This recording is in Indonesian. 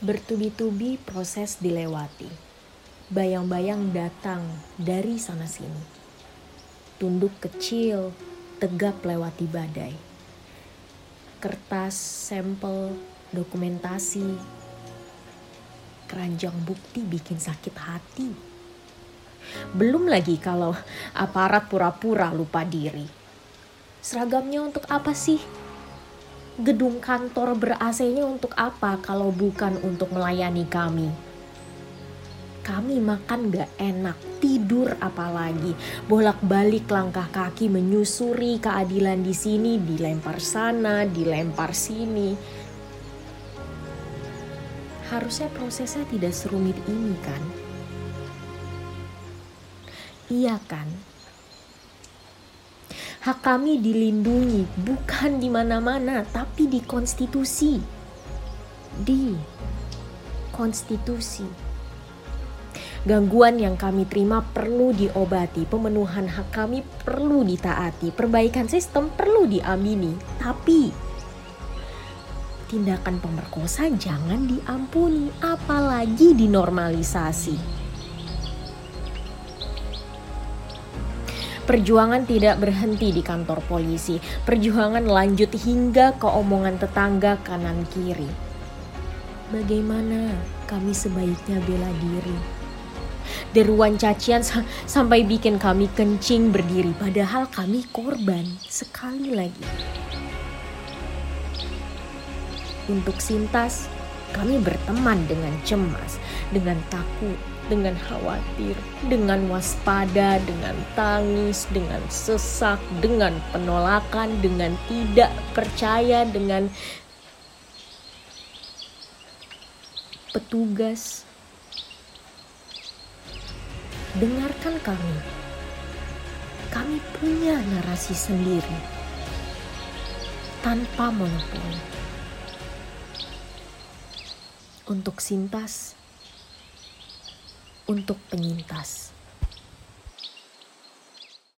Bertubi-tubi proses dilewati. Bayang-bayang datang dari sana-sini. Tunduk kecil, tegap lewati badai. Kertas, sampel, dokumentasi, keranjang bukti bikin sakit hati. Belum lagi kalau aparat pura-pura lupa diri. Seragamnya untuk apa sih? Gedung kantor ber-AC-nya untuk apa kalau bukan untuk melayani kami? Kami makan gak enak, tidur apalagi, bolak-balik langkah kaki menyusuri keadilan di sini, dilempar sana, dilempar sini. Harusnya prosesnya tidak serumit ini kan? Iya kan? Hak kami dilindungi bukan di mana-mana, tapi di konstitusi. Di konstitusi. Gangguan yang kami terima perlu diobati, pemenuhan hak kami perlu ditaati, perbaikan sistem perlu diamini, tapi tindakan pemerkosa jangan diampuni, apalagi dinormalisasi. Perjuangan tidak berhenti di kantor polisi. Perjuangan lanjut hingga ke omongan tetangga kanan kiri. Bagaimana kami sebaiknya bela diri? Deruan cacian sampai bikin kami kencing berdiri padahal kami korban sekali lagi. Untuk Sintas, kami berteman dengan cemas, dengan takut, dengan khawatir, dengan waspada, dengan tangis, dengan sesak, dengan penolakan, dengan tidak percaya, dengan petugas. Dengarkan kami. Kami punya narasi sendiri tanpa monopoli. Untuk Sintas, untuk penyintas.